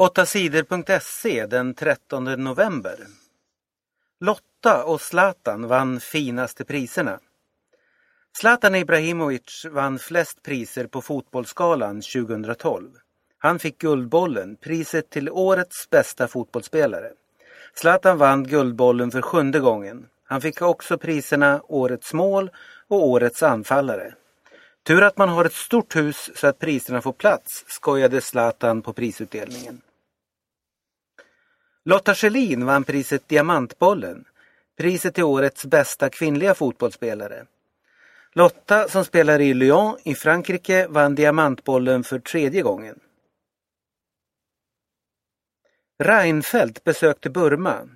8sidor.se den 13 november. Lotta och Zlatan vann finaste priserna. Zlatan Ibrahimovic vann flest priser på Fotbollsgalan 2012. Han fick Guldbollen, priset till årets bästa fotbollsspelare. Zlatan vann Guldbollen för sjunde gången. Han fick också priserna Årets mål och Årets anfallare. Tur att man har ett stort hus så att priserna får plats, skojade Zlatan på prisutdelningen. Lotta Schelin vann priset Diamantbollen, priset till årets bästa kvinnliga fotbollsspelare. Lotta, som spelar i Lyon i Frankrike, vann Diamantbollen för tredje gången. Reinfeldt besökte Burma.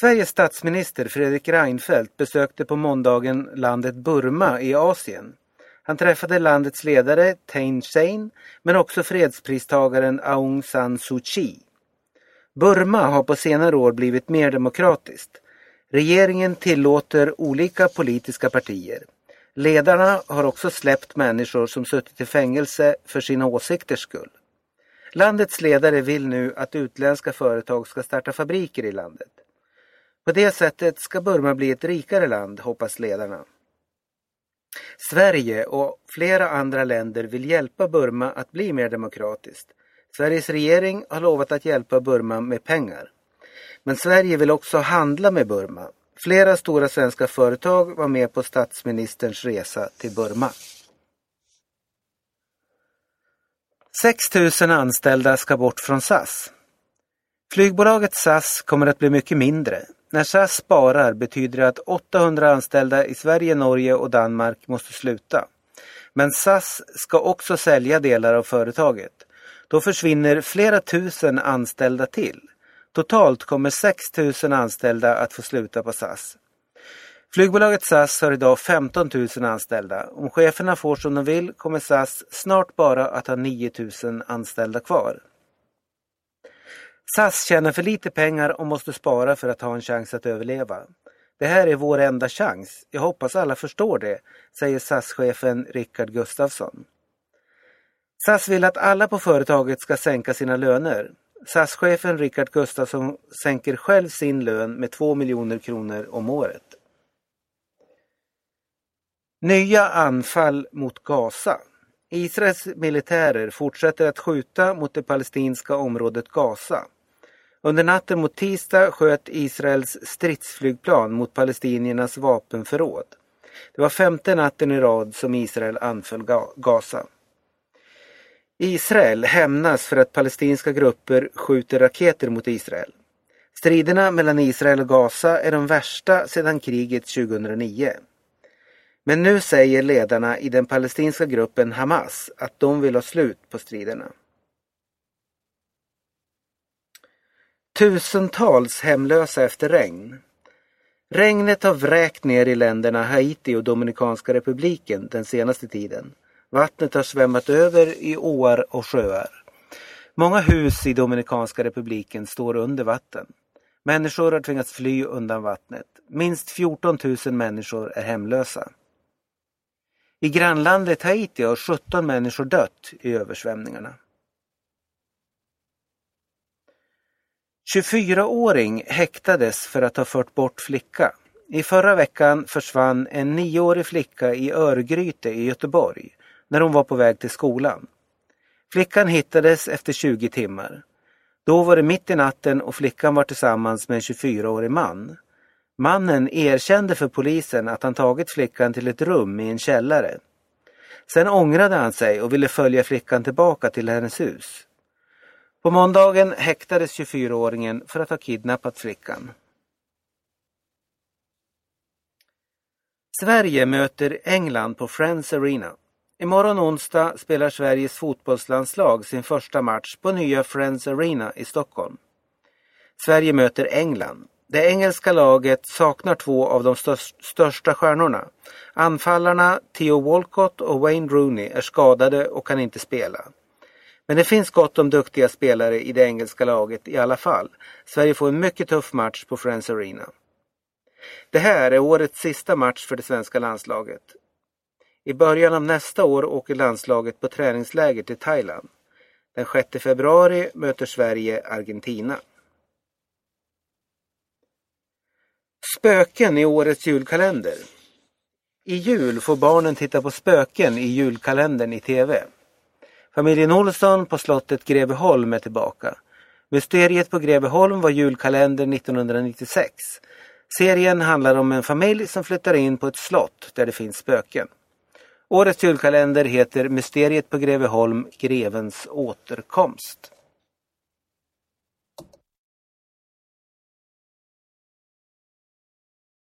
Sveriges statsminister Fredrik Reinfeldt besökte på måndagen landet Burma i Asien. Han träffade landets ledare Thein Sein men också fredspristagaren Aung San Suu Kyi. Burma har på senare år blivit mer demokratiskt. Regeringen tillåter olika politiska partier. Ledarna har också släppt människor som suttit i fängelse för sina åsikters skull. Landets ledare vill nu att utländska företag ska starta fabriker i landet. På det sättet ska Burma bli ett rikare land, hoppas ledarna. Sverige och flera andra länder vill hjälpa Burma att bli mer demokratiskt. Sveriges regering har lovat att hjälpa Burma med pengar. Men Sverige vill också handla med Burma. Flera stora svenska företag var med på statsministerns resa till Burma. 6 000 anställda ska bort från SAS. Flygbolaget SAS kommer att bli mycket mindre. När SAS sparar betyder det att 800 anställda i Sverige, Norge och Danmark måste sluta. Men SAS ska också sälja delar av företaget. Då försvinner flera tusen anställda till. Totalt kommer 6 000 anställda att få sluta på SAS. Flygbolaget SAS har idag 15 000 anställda. Om cheferna får som de vill kommer SAS snart bara att ha 9 000 anställda kvar. SAS tjänar för lite pengar och måste spara för att ha en chans att överleva. Det här är vår enda chans. Jag hoppas alla förstår det, säger SAS-chefen Rickard Gustafsson. SAS vill att alla på företaget ska sänka sina löner. SAS-chefen Rickard Gustafsson sänker själv sin lön med 2 miljoner kronor om året. Nya anfall mot Gaza. Israels militärer fortsätter att skjuta mot det palestinska området Gaza. Under natten mot tisdag sköt Israels stridsflygplan mot palestiniernas vapenförråd. Det var femte natten i rad som Israel anföll Gaza. Israel hämnas för att palestinska grupper skjuter raketer mot Israel. Striderna mellan Israel och Gaza är de värsta sedan kriget 2009. Men nu säger ledarna i den palestinska gruppen Hamas att de vill ha slut på striderna. Tusentals hemlösa efter regn. Regnet har vräkt ner i länderna Haiti och Dominikanska republiken den senaste tiden. Vattnet har svämmat över i åar och sjöar. Många hus i Dominikanska republiken står under vatten. Människor har tvingats fly undan vattnet. Minst 14 000 människor är hemlösa. I grannlandet Haiti har 17 människor dött i översvämningarna. 24-åring häktades för att ha fört bort flicka. I förra veckan försvann en nioårig flicka i Örgryte i Göteborg när hon var på väg till skolan. Flickan hittades efter 20 timmar. Då var det mitt i natten och flickan var tillsammans med en 24-årig man. Mannen erkände för polisen att han tagit flickan till ett rum i en källare. Sen ångrade han sig och ville följa flickan tillbaka till hennes hus. På måndagen häktades 24-åringen för att ha kidnappat flickan. Sverige möter England på Friends Arena. Imorgon onsdag spelar Sveriges fotbollslandslag sin första match på nya Friends Arena i Stockholm. Sverige möter England. Det engelska laget saknar två av de största stjärnorna. Anfallarna Theo Walcott och Wayne Rooney är skadade och kan inte spela. Men det finns gott om duktiga spelare i det engelska laget i alla fall. Sverige får en mycket tuff match på Friends Arena. Det här är årets sista match för det svenska landslaget. I början av nästa år åker landslaget på träningsläger till Thailand. Den 6 februari möter Sverige Argentina. Spöken i årets julkalender. I jul får barnen titta på spöken i julkalendern i TV. Familjen Olsson på slottet Greveholm är tillbaka. Mysteriet på Greveholm var julkalender 1996. Serien handlar om en familj som flyttar in på ett slott där det finns spöken. Årets julkalender heter Mysteriet på Greveholm, grevens återkomst.